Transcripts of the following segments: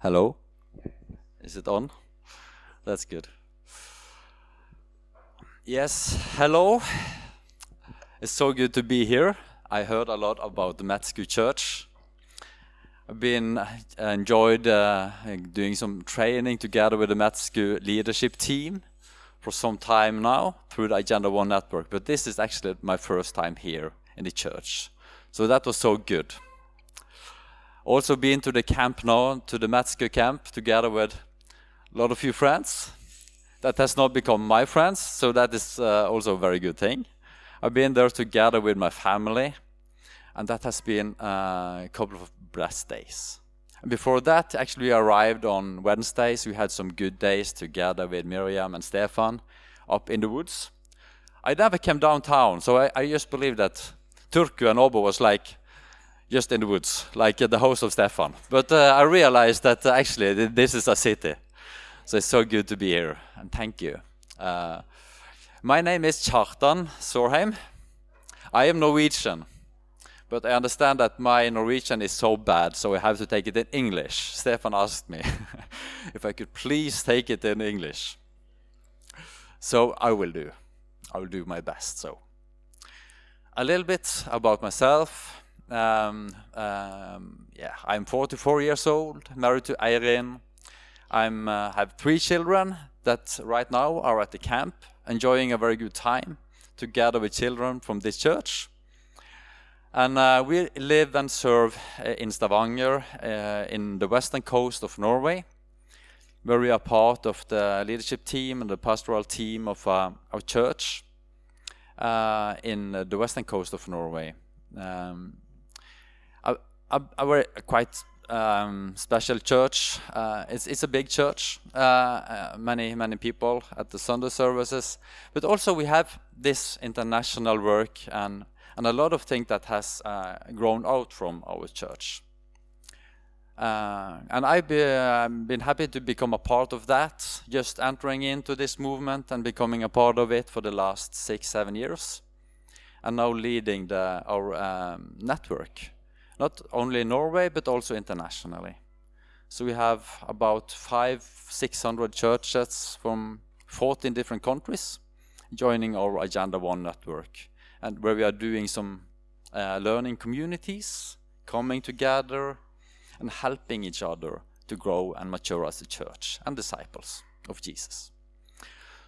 Hello? Is it on? That's good. Yes, hello. It's so good to be here. I heard a lot about the Matsku Church. I've been uh, enjoyed uh, doing some training together with the Matsku leadership team for some time now through the Agenda One network. But this is actually my first time here in the church, so that was so good. Also been to the camp now, to the Matsku camp, together with a lot of you friends. That has not become my friends, so that is uh, also a very good thing. I've been there together with my family, and that has been uh, a couple of blessed days. And before that, actually, we arrived on Wednesdays. We had some good days together with Miriam and Stefan up in the woods. I never came downtown, so I, I just believe that Turku and Åbo was like just in the woods, like at the house of Stefan. But uh, I realized that uh, actually this is a city. So it's so good to be here, and thank you. Uh, my name is Kjartan Sorheim. I am Norwegian, but I understand that my Norwegian is so bad, so I have to take it in English. Stefan asked me if I could please take it in English. So I will do. I will do my best. So, a little bit about myself. Um, um, yeah, I'm 44 years old, married to Irene. I'm uh, have three children that right now are at the camp, enjoying a very good time together with children from this church. And uh, we live and serve uh, in Stavanger, uh, in the western coast of Norway, where we are part of the leadership team and the pastoral team of uh, our church in the western coast of Norway. Um, a, a very quite um, special church. Uh, it's it's a big church. Uh, uh, many many people at the Sunday services, but also we have this international work and and a lot of things that has uh, grown out from our church. Uh, and I've be, been happy to become a part of that, just entering into this movement and becoming a part of it for the last six, seven years, and now leading the, our um, network not only in Norway but also internationally. So we have about five, six hundred churches from 14 different countries joining our Agenda One network, and where we are doing some uh, learning communities, coming together, and helping each other to grow and mature as a church and disciples of Jesus.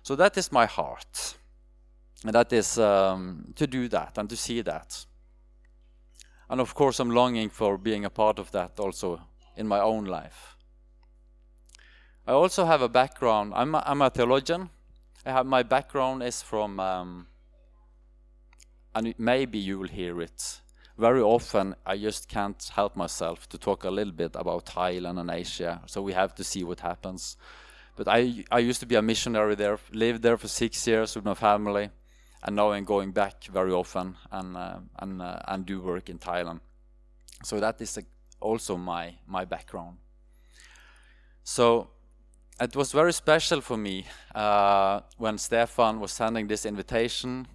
So that is my heart, and that is um, to do that and to see that and of course, I'm longing for being a part of that also in my own life. I also have a background. I'm a, I'm a theologian. Have my background is from, um, and maybe you will hear it. Very often, I just can't help myself to talk a little bit about Thailand and Asia. So we have to see what happens. But I I used to be a missionary there, lived there for six years with my family and now I'm going back very often and uh, and uh, and do work in Thailand. So that is also my my background. So it was very special for me uh, when Stefan was sending this invitation,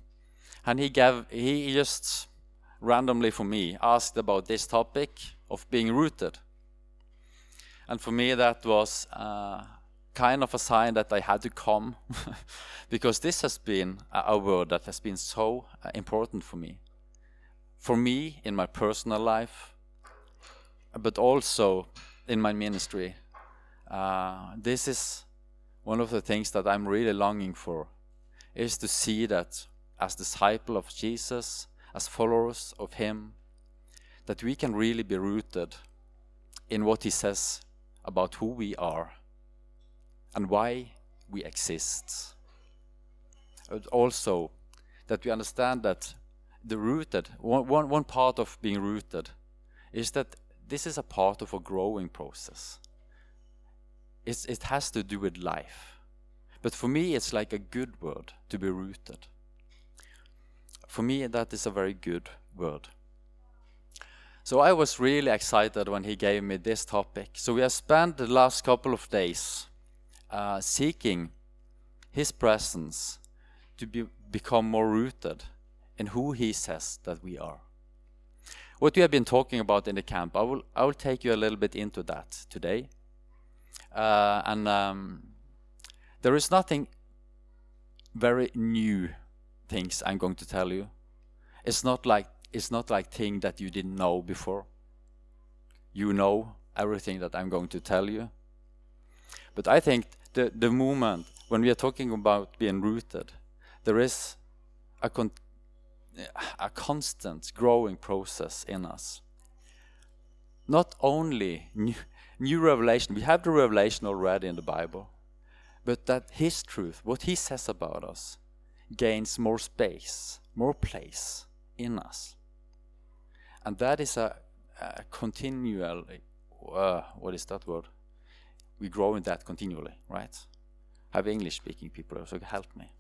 and he gave he just randomly for me asked about this topic of being rooted. And for me, that was uh, kind of a sign that I had to come because this has been a word that has been so uh, important for me. For me in my personal life, but also in my ministry. Uh, this is one of the things that I'm really longing for is to see that as disciple of Jesus, as followers of him, that we can really be rooted in what he says about who we are and why we exist. But also that we understand that the rooted, one, one, one part of being rooted is that this is a part of a growing process. It's, it has to do with life. But for me, it's like a good word to be rooted. For me, that is a very good word. So I was really excited when he gave me this topic. So we have spent the last couple of days uh, seeking His presence to be, become more rooted in who He says that we are. What we have been talking about in the camp, I will, I will take you a little bit into that today. Uh, and um, there is nothing very new things I'm going to tell you. It's not like it's not like thing that you didn't know before. You know everything that I'm going to tell you. But I think the the moment when we are talking about being rooted, there is a con a constant growing process in us. Not only new, new revelation, we have the revelation already in the Bible, but that His truth, what He says about us, gains more space, more place in us. And that is a, a continual, uh, what is that word? We grow in that continually, right? Have English speaking people also help me.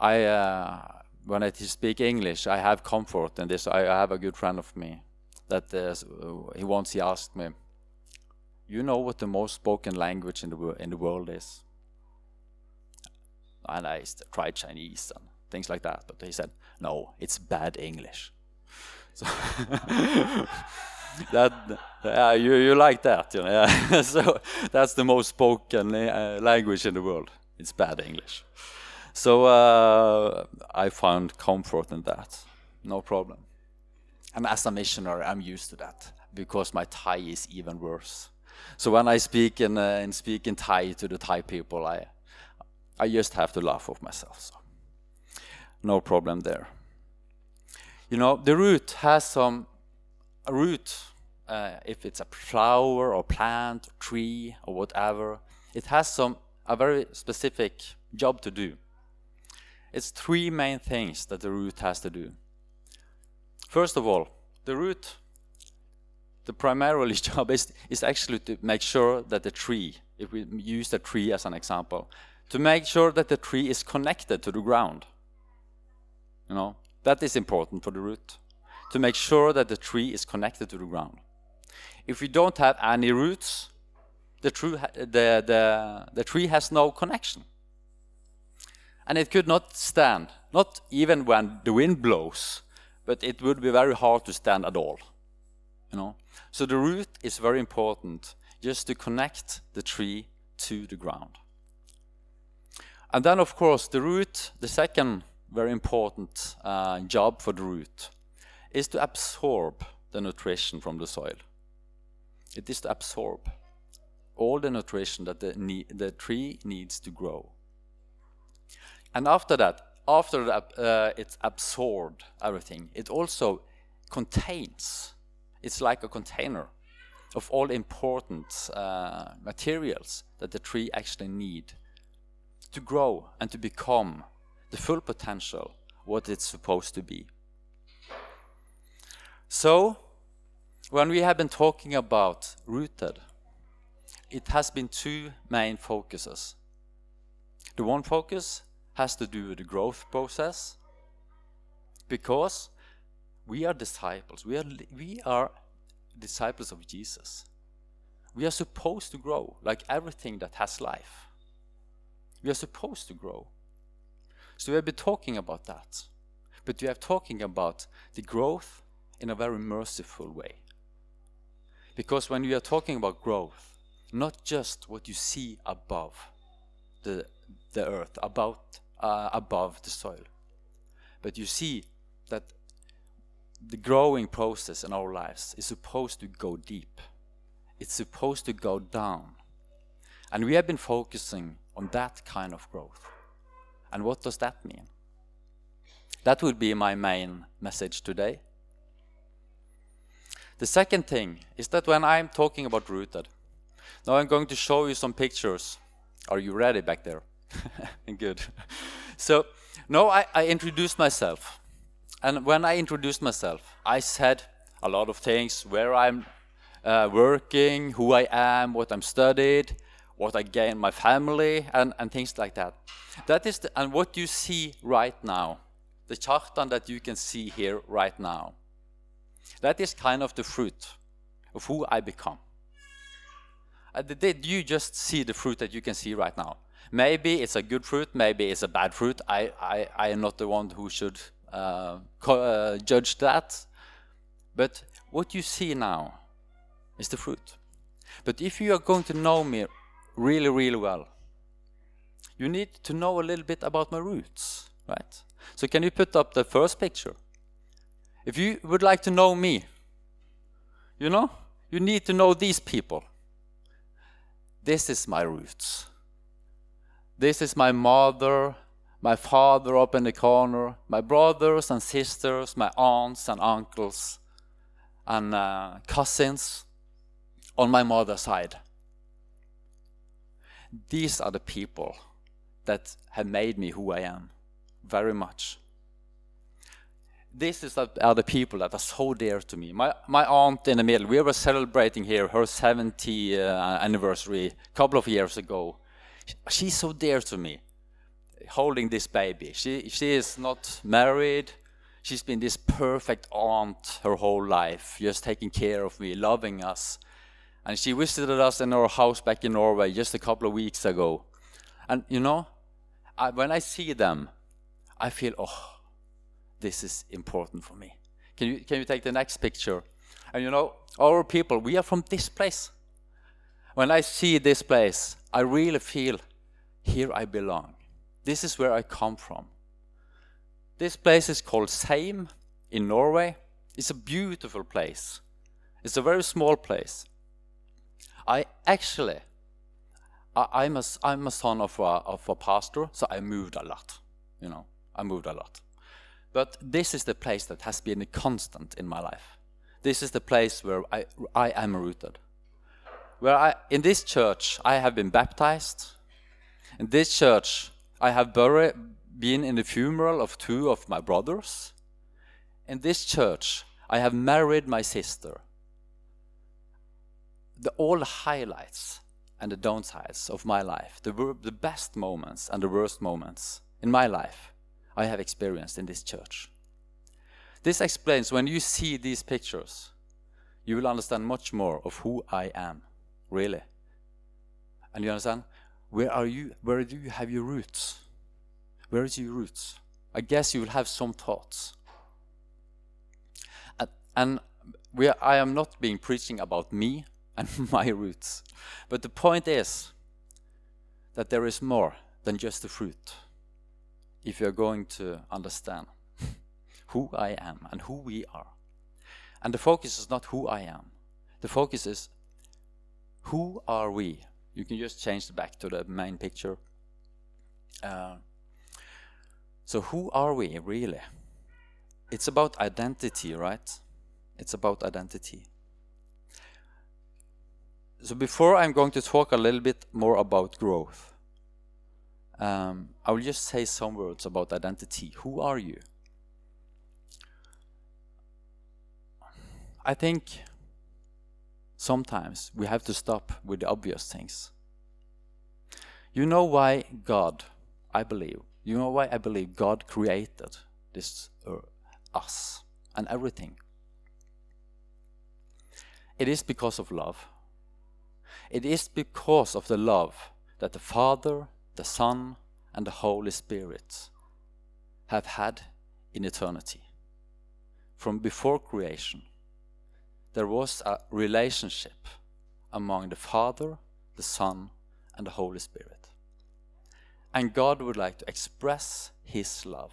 I, uh, when I speak English, I have comfort in this. I, I have a good friend of me that uh, he once he asked me, "You know what the most spoken language in the in the world is?" And I tried Chinese and things like that, but he said, "No, it's bad English." So that yeah, you you like that, you know? Yeah. so that's the most spoken uh, language in the world. It's bad English. So uh, I found comfort in that, no problem. And as a missionary, I'm used to that because my Thai is even worse. So when I speak in, uh, in speak in Thai to the Thai people, I, I just have to laugh off myself. So no problem there. You know, the root has some a root. Uh, if it's a flower or plant, or tree or whatever, it has some a very specific job to do. It's three main things that the root has to do. First of all, the root, the primarily job is, is actually to make sure that the tree, if we use the tree as an example, to make sure that the tree is connected to the ground. You know, that is important for the root, to make sure that the tree is connected to the ground. If we don't have any roots, the, tree, the, the, the tree has no connection and it could not stand, not even when the wind blows, but it would be very hard to stand at all. You know? So the root is very important just to connect the tree to the ground. And then, of course, the root, the second very important uh, job for the root, is to absorb the nutrition from the soil. It is to absorb all the nutrition that the, the tree needs to grow. And after that, after uh, it's absorbed everything, it also contains, it's like a container of all important uh, materials that the tree actually need to grow and to become the full potential what it's supposed to be. So, when we have been talking about rooted, it has been two main focuses. The one focus has to do with the growth process because we are disciples. We are, we are disciples of Jesus. We are supposed to grow like everything that has life. We are supposed to grow. So we have been talking about that. But we are talking about the growth in a very merciful way. Because when we are talking about growth, not just what you see above the, the earth, about uh, above the soil. But you see that the growing process in our lives is supposed to go deep. It's supposed to go down. And we have been focusing on that kind of growth. And what does that mean? That would be my main message today. The second thing is that when I'm talking about rooted, now I'm going to show you some pictures. Are you ready back there? Good. So, now I, I introduced myself. And when I introduced myself, I said a lot of things where I'm uh, working, who I am, what I'm studied, what I gain my family, and, and things like that. That is, the, and what you see right now, the Kjartan that you can see here right now, that is kind of the fruit of who I become. Uh, did you just see the fruit that you can see right now? Maybe it's a good fruit, maybe it's a bad fruit. I, I, I am not the one who should uh, uh, judge that. But what you see now is the fruit. But if you are going to know me really, really well, you need to know a little bit about my roots, right? So can you put up the first picture? If you would like to know me, you know, you need to know these people. This is my roots. This is my mother, my father up in the corner, my brothers and sisters, my aunts and uncles, and uh, cousins on my mother's side. These are the people that have made me who I am, very much. This is the, are the people that are so dear to me. My, my aunt in the middle, we were celebrating here her 70th uh, anniversary a couple of years ago. She's so dear to me, holding this baby. She, she is not married. She's been this perfect aunt her whole life, just taking care of me, loving us. And she visited us in our house back in Norway just a couple of weeks ago. And you know, I, when I see them, I feel, oh, this is important for me. Can you, can you take the next picture? And you know, our people, we are from this place. When I see this place, I really feel here I belong. This is where I come from. This place is called Seim in Norway. It's a beautiful place. It's a very small place. I actually, I, am a, I'm a son of a, of a pastor, so I moved a lot. You know, I moved a lot. But this is the place that has been a constant in my life. This is the place where I, I am rooted. Where I, in this church, I have been baptized. In this church, I have buried, been in the funeral of two of my brothers. In this church, I have married my sister the, all the highlights and the downsides of my life, the, the best moments and the worst moments in my life, I have experienced in this church. This explains when you see these pictures, you will understand much more of who I am, really. And you understand? Where are you? Where do you have your roots? Where is your roots? I guess you will have some thoughts. And, and we, I am not being preaching about me and my roots. But the point is that there is more than just the fruit if you're going to understand who I am and who we are. And the focus is not who I am, the focus is who are we? You can just change the back to the main picture. Uh, so, who are we really? It's about identity, right? It's about identity. So before I'm going to talk a little bit more about growth, um, I will just say some words about identity. Who are you? I think sometimes we have to stop with the obvious things. You know why God, I believe, you know why I believe God created this uh, us and everything. It is because of love. It is because of the love that the Father, the Son, and the Holy Spirit have had in eternity. From before creation, there was a relationship among the Father, the Son, and the Holy Spirit. And God would like to express His love.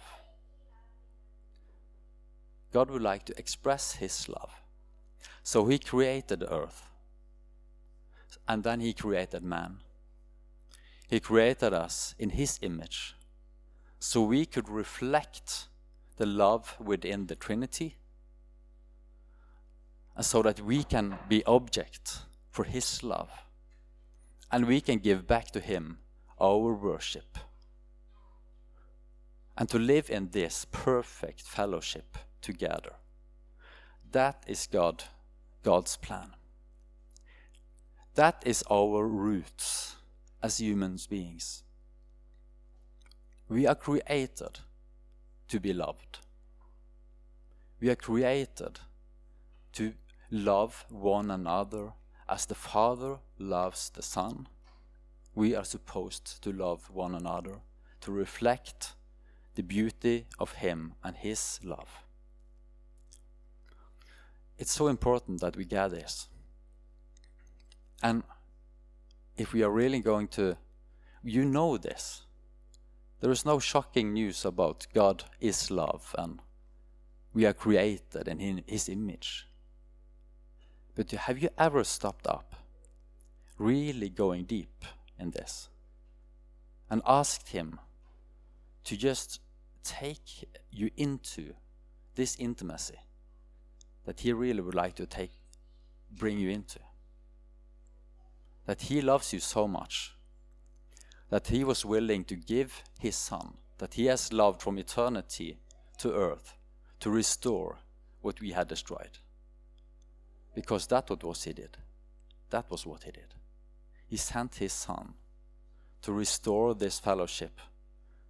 God would like to express His love. So He created earth and then he created man. He created us in his image so we could reflect the love within the Trinity and so that we can be object for his love and we can give back to him our worship and to live in this perfect fellowship together. That is God, God's plan. That is our roots as human beings. We are created to be loved. We are created to love one another as the Father loves the Son. We are supposed to love one another to reflect the beauty of Him and His love. It's so important that we get this And if we are really going to, you know this. There is no shocking news about God is love and we are created in His image. But have you ever stopped up, really going deep in this, and asked Him to just take you into this intimacy that He really would like to take, bring you into? That He loves you so much that He was willing to give His Son, that He has loved from eternity to earth to restore what we had destroyed. Because that was He did. That was what He did. He sent His Son to restore this fellowship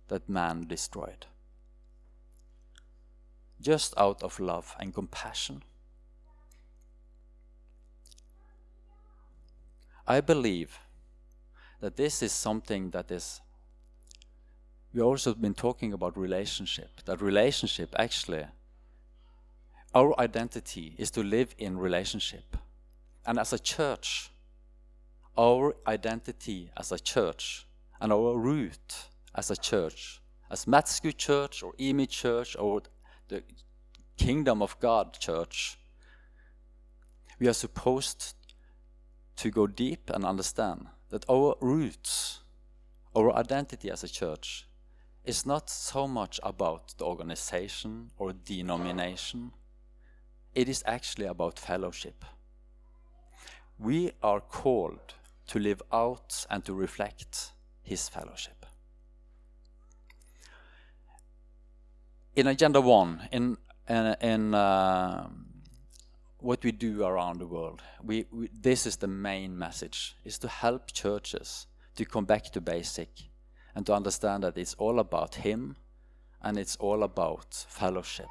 that man destroyed. Just out of love and compassion. I believe that this is something that is we also been talking about relationship that relationship actually our identity is to live in relationship. And as a church our identity as a church and our root as a church as Matsku Church or Imi Church or the Kingdom of God Church we are supposed to go deep and understand that our roots, our identity as a church, is not so much about the organization or denomination. It is actually about fellowship. We are called to live out and to reflect His fellowship. In Agenda 1, in, in, in uh, what we do around the world. We, we, this is the main message: is to help churches to come back to basic and to understand that it's all about Him and it's all about fellowship.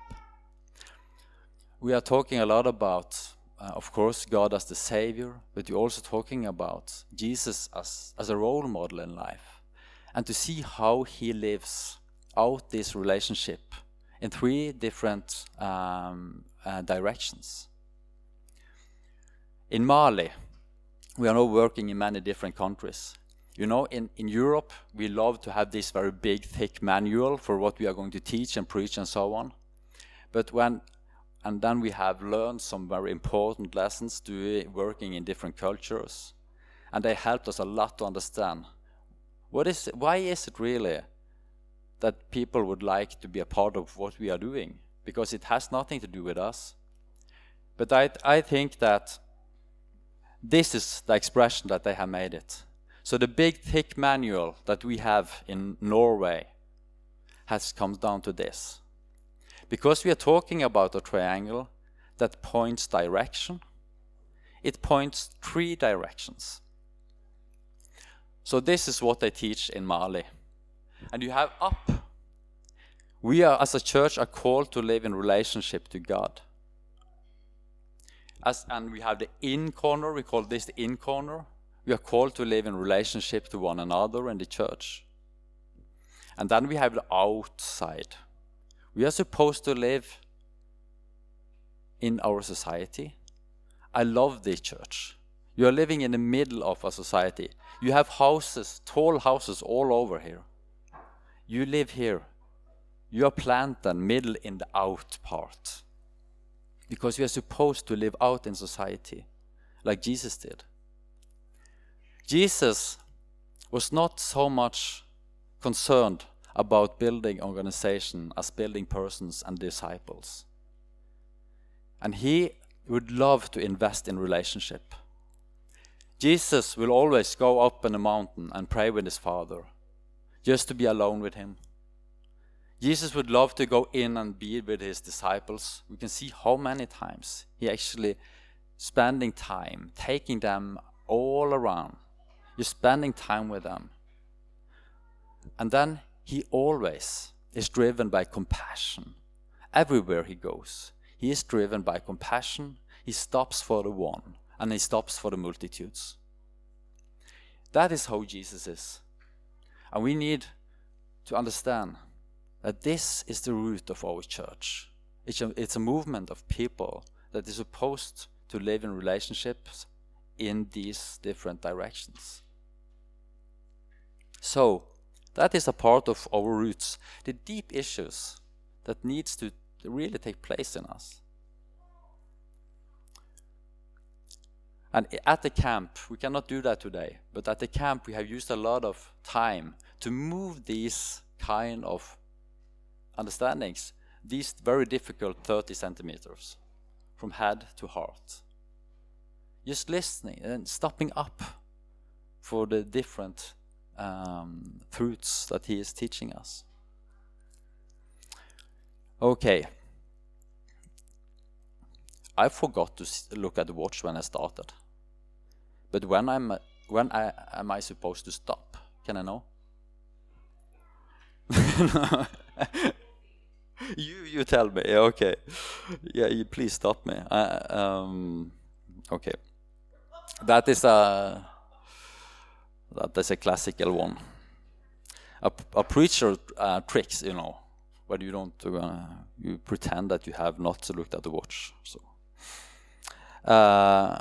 We are talking a lot about, uh, of course, God as the Savior, but we're also talking about Jesus as, as a role model in life and to see how He lives out this relationship in three different um, uh, directions. In Mali, we are now working in many different countries. You know, in, in Europe, we love to have this very big, thick manual for what we are going to teach and preach and so on. But when, and then we have learned some very important lessons doing, uh, working in different cultures. And they helped us a lot to understand what is, why is it really that people would like to be a part of what we are doing? Because it has nothing to do with us. But I, I think that this is the expression that they have made it. So the big thick manual that we have in Norway has come down to this. Because we are talking about a triangle that points direction, it points three directions. So this is what they teach in Mali. And you have up. We are as a church are called to live in relationship to God. As, and we have the in corner, we call this the in corner. We are called to live in relationship to one another in the church. And then we have the outside. We are supposed to live in our society. I love this church. You are living in the middle of a society. You have houses, tall houses all over here. You live here. You are planted middle in the out part because we are supposed to live out in society like Jesus did. Jesus was not so much concerned about building organization as building persons and disciples. And he would love to invest in relationship. Jesus will always go up in a mountain and pray with his Father, just to be alone with him. Jesus would love to go in and be with his disciples. We can see how many times he actually spending time, taking them all around. You're spending time with them. And then he always is driven by compassion. Everywhere he goes, he is driven by compassion. He stops for the one and he stops for the multitudes. That is how Jesus is. And we need to understand that this is the root of our church. It's a, it's a movement of people that is supposed to live in relationships in these different directions. So, that is a part of our roots, the deep issues that needs to really take place in us. And at the camp, we cannot do that today, but at the camp we have used a lot of time to move these kind of understandings, these very difficult 30 centimeters, from head to heart. Just listening and stopping up for the different um, fruits that he is teaching us. Okay. I forgot to look at the watch when I started. But when I'm when I am I supposed to stop? Can I know? you you tell me. Okay. Yeah, you please stop me. um, okay. That is a that is a classical one. A, a preacher uh, tricks, you know, when you don't uh, you pretend that you have not looked at the watch. So, uh,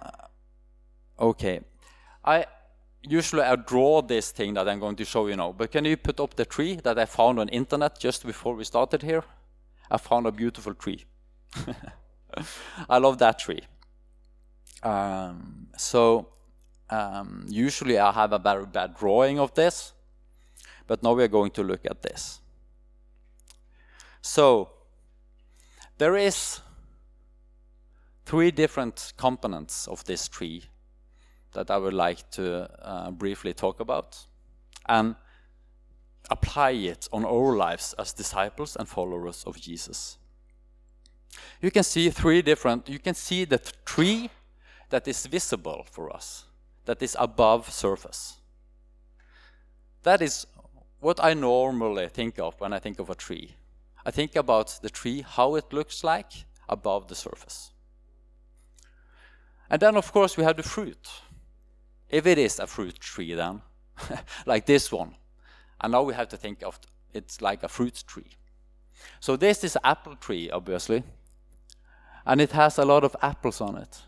okay, I usually I draw this thing that I'm going to show you now. But can you put up the tree that I found on internet just before we started here? I found a beautiful tree. I love that tree. Um, so um, usually I have a very bad drawing of this, but now we are going to look at this. So there is three different components of this tree that I would like to uh, briefly talk about and apply it on our lives as disciples and followers of Jesus. You can see three different, you can see the tree that is visible for us that is above surface. That is what I normally think of when I think of a tree. I think about the tree, how it looks like above the surface. And then, of course, we have the fruit. If it is a fruit tree, then, like this one, and now we have to think of it's like a fruit tree. So this is apple tree, obviously, and it has a lot of apples on it.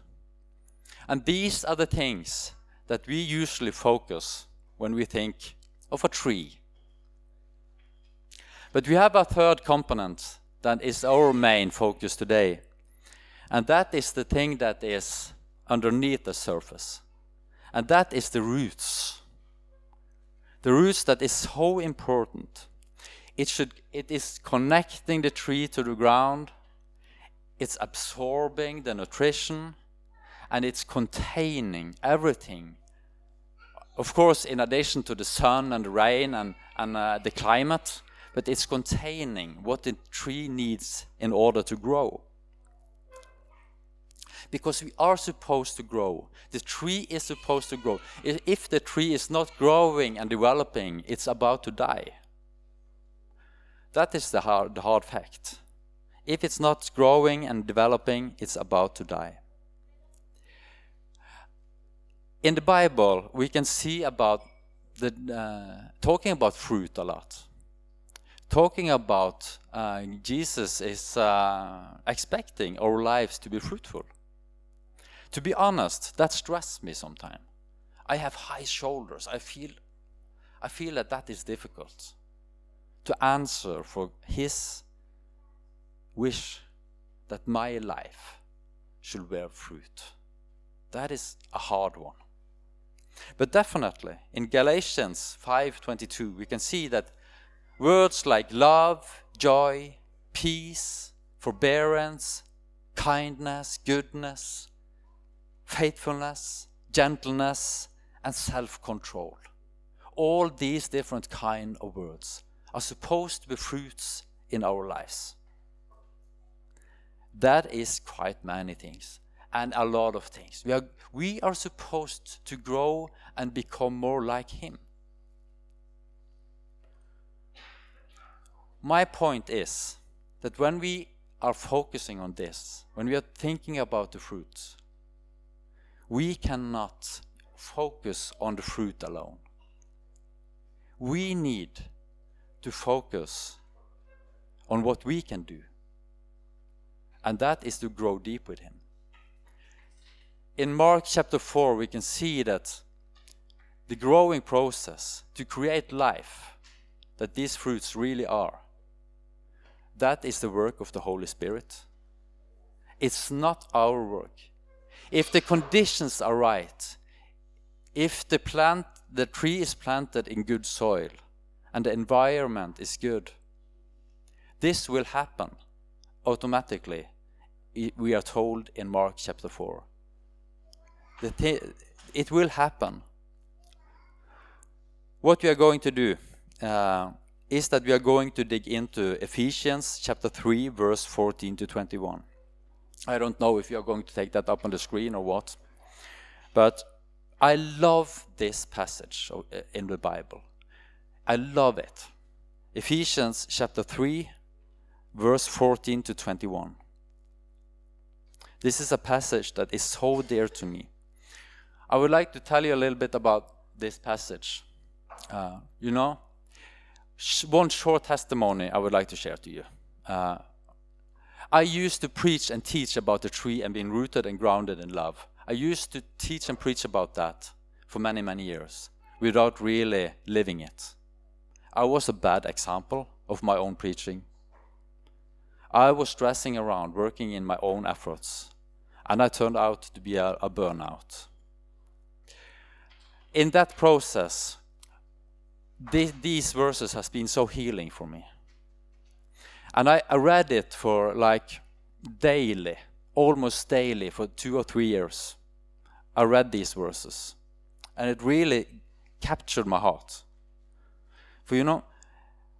And these are the things that we usually focus when we think of a tree. But we have a third component that is our main focus today, and that is the thing that is underneath the surface, and that is the roots. The roots that is so important. It, should, it is connecting the tree to the ground, it's absorbing the nutrition, and it's containing everything of course, in addition to the sun and the rain and, and uh, the climate, but it's containing what the tree needs in order to grow. Because we are supposed to grow. The tree is supposed to grow. If the tree is not growing and developing, it's about to die. That is the hard, the hard fact. If it's not growing and developing, it's about to die in the Bible, we can see about the uh, talking about fruit a lot. Talking about uh, Jesus is uh, expecting our lives to be fruitful. To be honest, that stresses me sometimes. I have high shoulders. I feel, I feel that that is difficult to answer for His wish that my life should bear fruit. That is a hard one. But definitely in Galatians 5:22 we can see that words like love, joy, peace, forbearance, kindness, goodness, faithfulness, gentleness and self-control. All these different kind of words are supposed to be fruits in our lives. That is quite many things and a lot of things. We are, we are supposed to grow and become more like Him. My point is that when we are focusing on this, when we are thinking about the fruits, we cannot focus on the fruit alone. We need to focus on what we can do, and that is to grow deep with Him in Mark chapter 4, we can see that the growing process to create life, that these fruits really are, that is the work of the Holy Spirit. It's not our work. If the conditions are right, if the plant, the tree is planted in good soil, and the environment is good, this will happen automatically. We are told in Mark chapter 4. It will happen. What we are going to do uh, is that we are going to dig into Ephesians chapter 3, verse 14 to 21. I don't know if you are going to take that up on the screen or what, but I love this passage uh, in the Bible. I love it. Ephesians chapter 3, verse 14 to 21. This is a passage that is so dear to me. I would like to tell you a little bit about this passage. Uh, you know, one short testimony I would like to share to you. Uh, I used to preach and teach about the tree and being rooted and grounded in love. I used to teach and preach about that for many, many years without really living it. I was a bad example of my own preaching. I was stressing around, working in my own efforts, and I turned out to be a, a burnout. In that process, these verses has been so healing for me. And I, I read it for like daily, almost daily for two or three years. I read these verses, and it really captured my heart. For you know,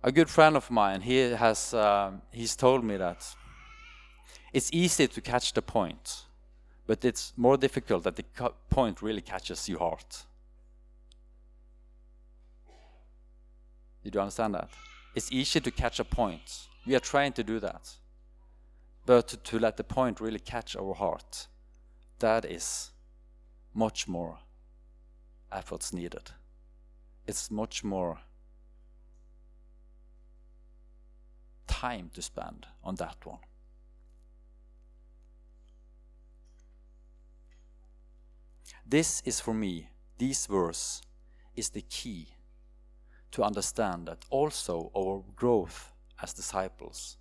a good friend of mine, he has uh, he's told me that it's easy to catch the point, but it's more difficult that the point really catches your heart. Did you understand that? It's easy to catch a point. We are trying to do that. But to, to let the point really catch our heart, that is much more efforts needed. It's much more time to spend on that one. This is for me, this verse is the key to understand that also our growth as disciples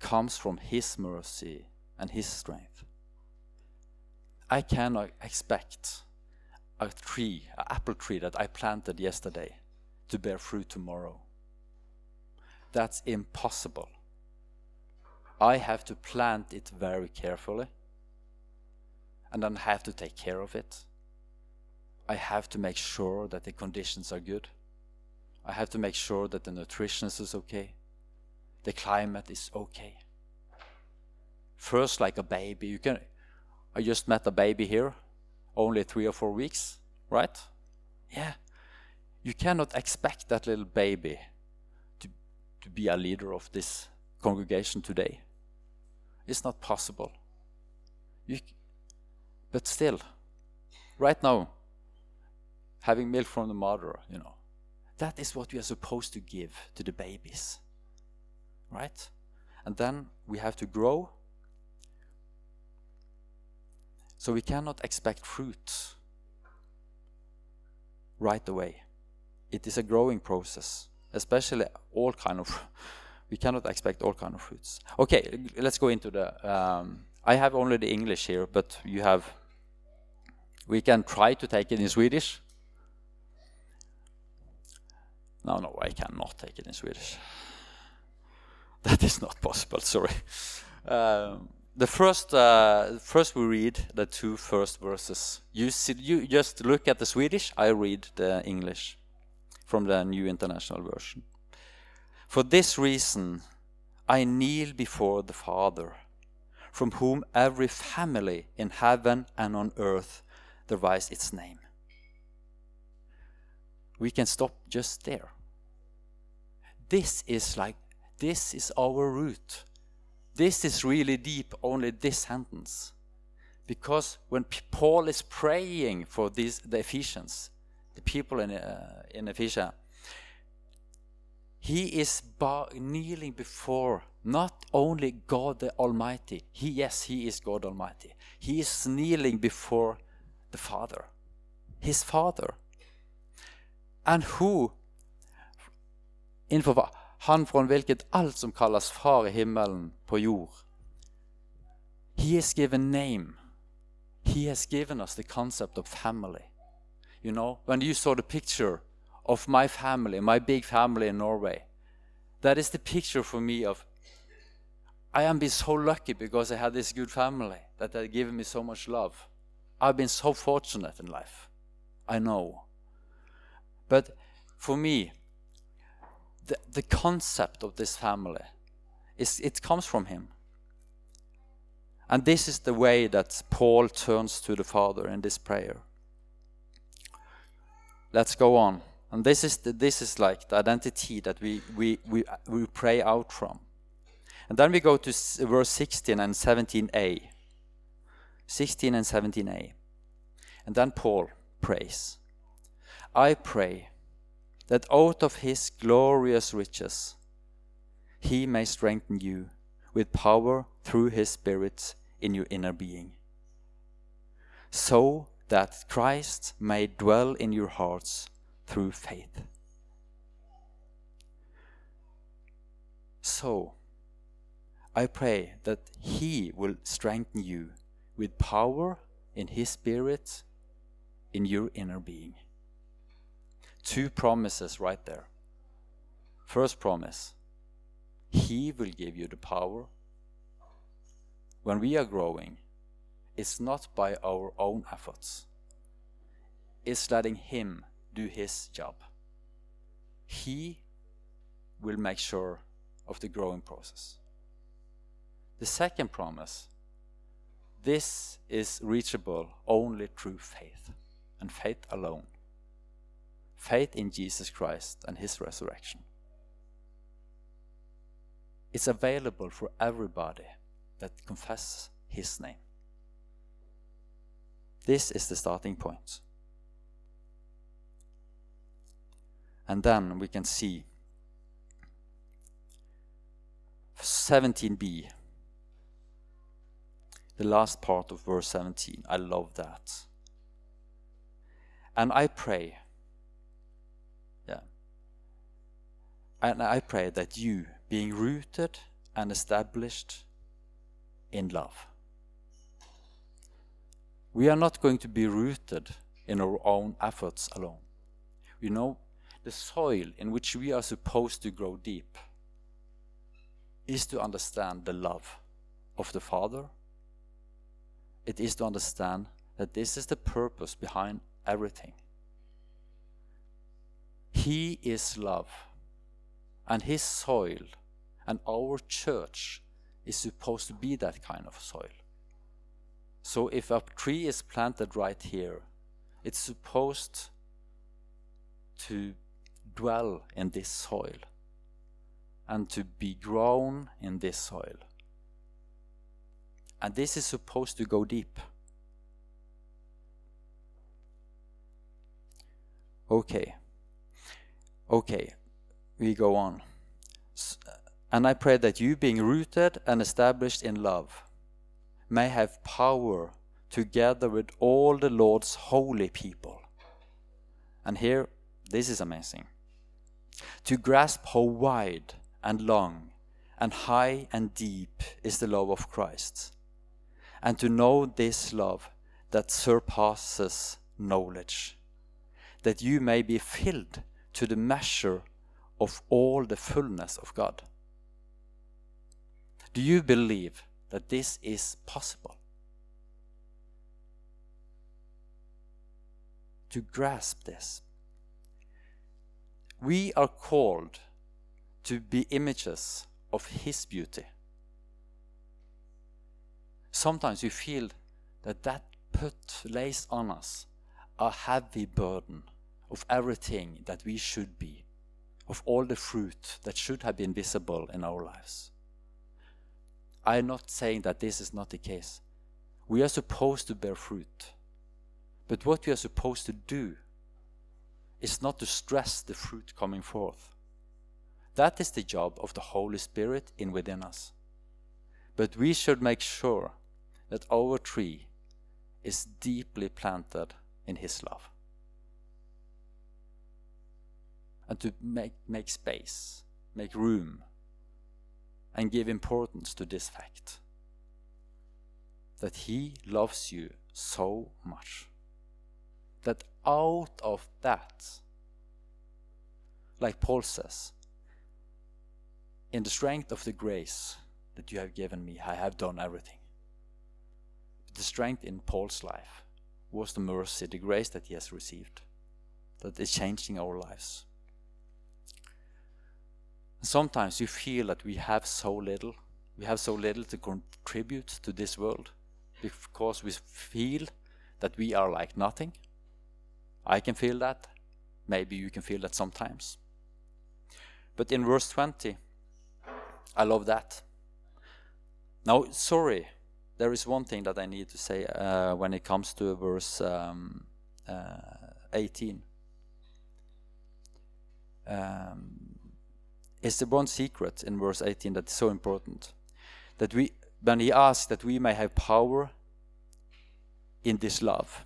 comes from His mercy and His strength. I cannot expect a tree, an apple tree that I planted yesterday, to bear fruit tomorrow. That's impossible. I have to plant it very carefully, and then have to take care of it. I have to make sure that the conditions are good. I have to make sure that the nutrition is okay, the climate is okay. First, like a baby, you can. I just met a baby here, only three or four weeks, right? Yeah. You cannot expect that little baby to, to be a leader of this congregation today. It's not possible. You, but still, right now, having milk from the mother, you know, that is what we are supposed to give to the babies. Right? And then we have to grow. So we cannot expect fruit right away. It is a growing process, especially all kind of. We cannot expect all kind of fruits. Okay, let's go into the. Um, I have only the English here, but you have. We can try to take it in Swedish. No, no, I cannot take it in Swedish. That is not possible, sorry. Uh, the first, uh, first we read the two first verses. You, see, you just look at the Swedish, I read the English from the New International Version. For this reason, I kneel before the Father, from whom every family in heaven and on earth derives its name we can stop just there. This is like, this is our root. This is really deep, only this sentence. Because when Paul is praying for these, the Ephesians, the people in, uh, in Ephesia, he is kneeling before not only God the Almighty. He, yes, he is God Almighty. He is kneeling before the Father, his Father. And who innenfor han från vilket allt som kallas far i himmelen på jord. He has given name. He has given us the concept of family. You know, when you saw the picture of my family, my big family in Norway. That is the picture for me of I am been so lucky because I had this good family that had given me so much love. I've been so fortunate in life. I know. But for me, the, the concept of this family is it comes from him. And this is the way that Paul turns to the Father in this prayer. Let's go on. And this is, the, this is like the identity that we, we, we, we pray out from. And then we go to verse 16 and 17a. 16 and 17a. And then Paul prays I pray that out of his glorious riches he may strengthen you with power through his Spirit in your inner being, so that Christ may dwell in your hearts through faith. So, I pray that He will strengthen you with power in His Spirit in your inner being. Two promises right there. First promise He will give you the power. When we are growing, it's not by our own efforts, it's letting Him do his job. He will make sure of the growing process. The second promise this is reachable only through faith, and faith alone. Faith in Jesus Christ and his resurrection. It's available for everybody that confesses his name. This is the starting point. And then we can see 17b, the last part of verse 17. I love that. And I pray, and I pray that you, being rooted and established in love, we are not going to be rooted in our own efforts alone. You know, the soil in which we are supposed to grow deep is to understand the love of the Father. It is to understand that this is the purpose behind everything. He is love, and His soil and our church is supposed to be that kind of soil. So if a tree is planted right here, it's supposed to dwell in this soil and to be grown in this soil. And this is supposed to go deep. Okay. Okay, we go on. Uh, and I pray that you, being rooted and established in love, may have power together with all the Lord's holy people. And here, this is amazing to grasp how wide and long and high and deep is the love of Christ, and to know this love that surpasses knowledge, that you may be filled to the measure of all the fullness of God. Do you believe that this is possible? To grasp this we are called to be images of His beauty. Sometimes we feel that that put lays on us a heavy burden of everything that we should be, of all the fruit that should have been visible in our lives. I am not saying that this is not the case. We are supposed to bear fruit. But what we are supposed to do is not to stress the fruit coming forth. That is the job of the Holy Spirit in within us. But we should make sure that our tree is deeply planted in His love. And to make, make space, make room, and give importance to this fact that He loves you so much that out of that, like Paul says, in the strength of the grace that you have given me, I have done everything. The strength in Paul's life was the mercy, the grace that he has received, that is changing our lives. Sometimes you feel that we have so little, we have so little to contribute to this world because we feel that we are like nothing. I can feel that. Maybe you can feel that sometimes. But in verse 20, I love that. Now, sorry, there is one thing that I need to say uh, when it comes to verse um, uh, 18. Um, it's the one secret in verse 18 that is so important. That we, when he asks that we may have power in this love,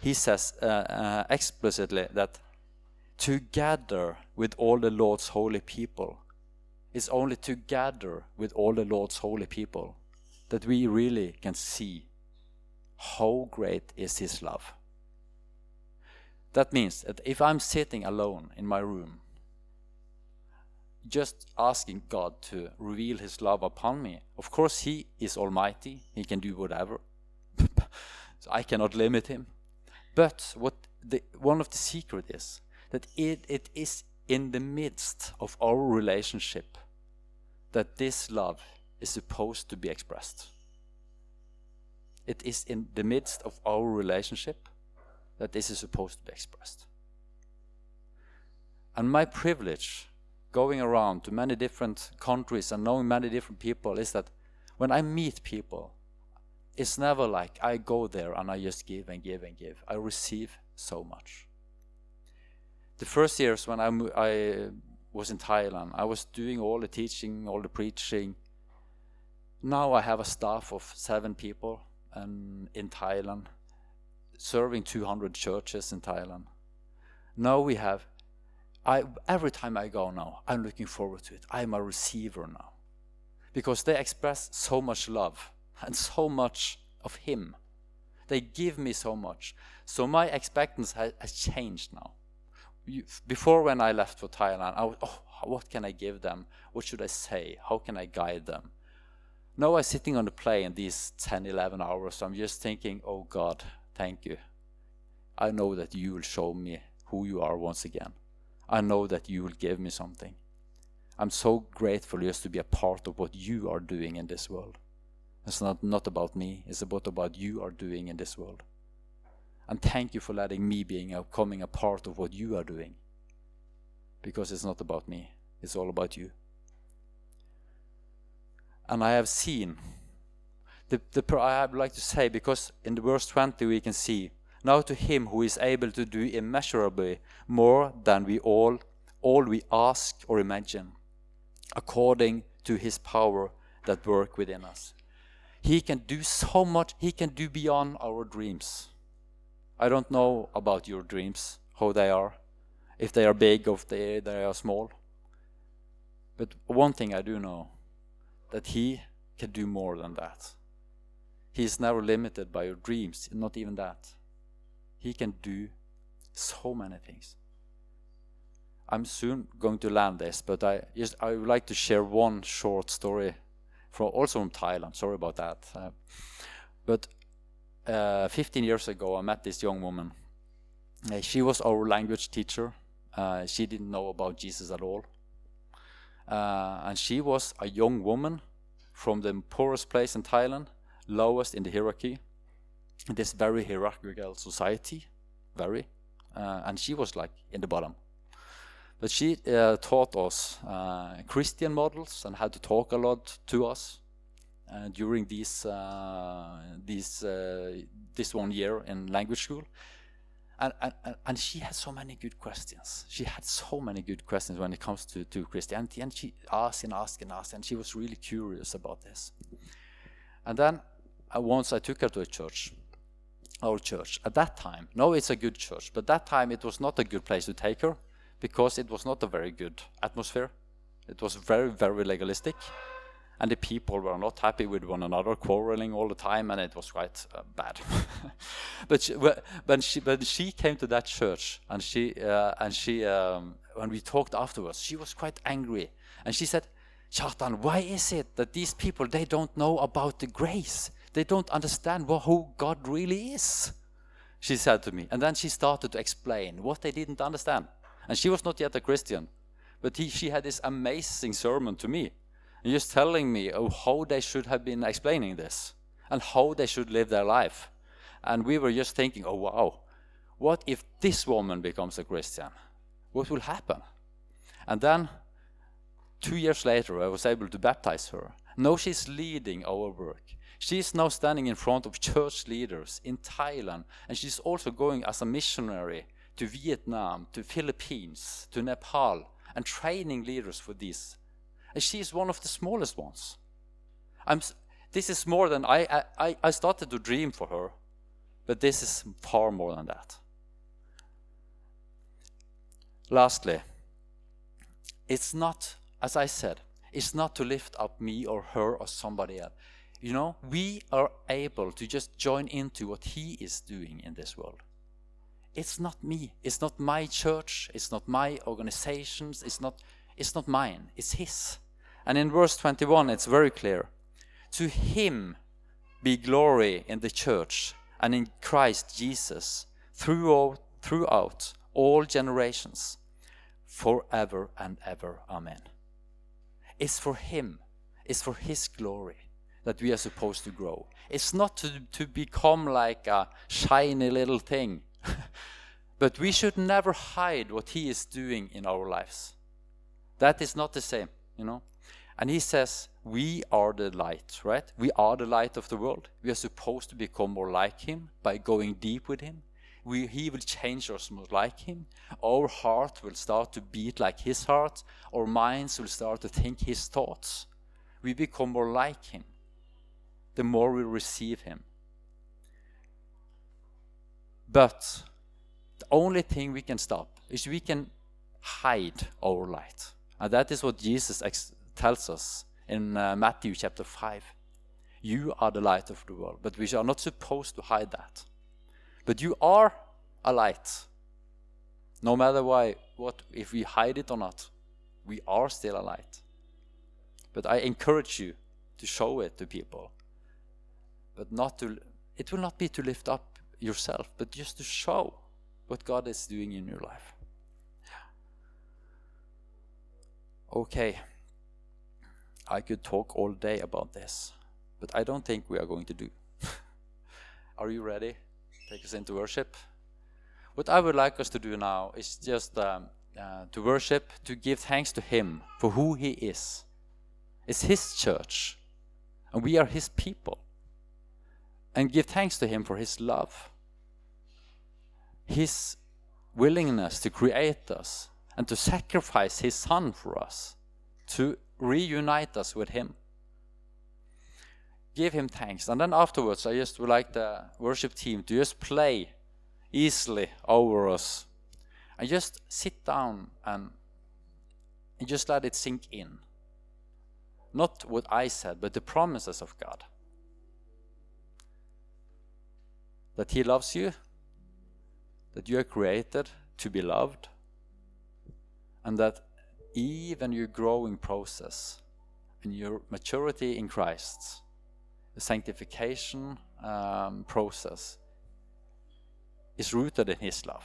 he says uh, uh, explicitly that together with all the Lord's holy people, it's only together with all the Lord's holy people that we really can see how great is His love. That means that if I'm sitting alone in my room, just asking God to reveal His love upon me, of course, He is Almighty, He can do whatever. so I cannot limit Him. But what the, one of the secret is that it, it is in the midst of our relationship that this love is supposed to be expressed. It is in the midst of our relationship that this is supposed to be expressed. And my privilege going around to many different countries and knowing many different people is that when I meet people, it's never like I go there and I just give and give and give. I receive so much. The first years when I, I was in Thailand, I was doing all the teaching, all the preaching. Now I have a staff of seven people and in Thailand, serving 200 churches in Thailand. Now we have, I, every time I go now, I'm looking forward to it. I'm a receiver now. Because they express so much love and so much of Him. They give me so much. So my expectancy has, has changed now. You, before, when I left for Thailand, I was, oh, what can I give them? What should I say? How can I guide them? Now I'm sitting on the plane these 10, 11 hours. I'm just thinking, oh God, thank you. I know that you will show me who you are once again. I know that you will give me something. I'm so grateful just to be a part of what you are doing in this world. It's not, not about me, it's about what you are doing in this world. And thank you for letting me being a, coming a part of what you are doing. Because it's not about me, it's all about you. And I have seen, the, the, I would like to say, because in the verse 20 we can see, now to him who is able to do immeasurably more than we all, all we ask or imagine, according to his power that work within us. He can do so much, He can do beyond our dreams. I don't know about your dreams, how they are, if they are big or if they, they are small. But one thing I do know that He can do more than that. He is never limited by your dreams, not even that. He can do so many things. I'm soon going to land this, but I just I would like to share one short story from also from Thailand. Sorry about that. Uh, but uh, 15 years ago, I met this young woman. Uh, she was our language teacher. Uh, she didn't know about Jesus at all. Uh, and she was a young woman from the poorest place in Thailand, lowest in the hierarchy, this very hierarchical society, very. Uh, and she was like in the bottom. But she uh, taught us uh, Christian models and had to talk a lot to us uh, during these, uh, these, uh, this one year in language school. and, and, and she had so many good questions. She had so many good questions when it comes to, to Christianity, and she asked and asked and asked, and she was really curious about this. And then once I took her to a church, our church. At that time, no, it's a good church, but that time it was not a good place to take her because it was not a very good atmosphere. It was very, very legalistic and the people were not happy with one another, quarreling all the time, and it was quite uh, bad. but she, when she when she came to that church, and she uh, and she um, when we talked afterwards, she was quite angry, and she said, "Kjartan, why is it that these people they don't know about the grace? They don't understand what, who God really is?" She said to me, and then she started to explain what they didn't understand, and she was not yet a Christian, but he, she had this amazing sermon to me and just telling me oh, how they should have been explaining this and how they should live their life. And we were just thinking, oh, wow, what if this woman becomes a Christian? What will happen? And then, two years later, I was able to baptize her. Now she's leading our work. She's now standing in front of church leaders in Thailand, and she's also going as a missionary to Vietnam, to Philippines, to Nepal, and training leaders for this and she is one of the smallest ones. I'm, this is more than I, I, I started to dream for her, but this is far more than that. Lastly, it's not, as I said, it's not to lift up me or her or somebody else. You know, we are able to just join into what He is doing in this world. It's not me. It's not my church. It's not my organizations. It's not, it's not mine. It's His. And in verse 21, it's very clear. To him be glory in the church and in Christ Jesus throughout, throughout all generations, forever and ever. Amen. It's for him, it's for his glory that we are supposed to grow. It's not to, to become like a shiny little thing, but we should never hide what he is doing in our lives. That is not the same, you know. And he says, We are the light, right? We are the light of the world. We are supposed to become more like him by going deep with him. We, he will change us more like him. Our heart will start to beat like his heart. Our minds will start to think his thoughts. We become more like him the more we receive him. But the only thing we can stop is we can hide our light. And that is what Jesus tells us in uh, Matthew chapter 5. You are the light of the world, but we are not supposed to hide that. But you are a light. No matter why, what if we hide it or not, we are still a light. But I encourage you to show it to people. But not to it will not be to lift up yourself, but just to show what God is doing in your life. Okay. I could talk all day about this, but I don't think we are going to do. are you ready? Take us into worship. What I would like us to do now is just um, uh, to worship, to give thanks to Him for who He is. It's His church, and we are His people. And give thanks to Him for His love, His willingness to create us, and to sacrifice His Son for us, to reunite us with Him. Give Him thanks. And then afterwards, I just would like the worship team to just play easily over us. And just sit down and, and just let it sink in. Not what I said, but the promises of God. That He loves you, that you are created to be loved, and that even your growing process and your maturity in Christ, the sanctification um, process, is rooted in His love.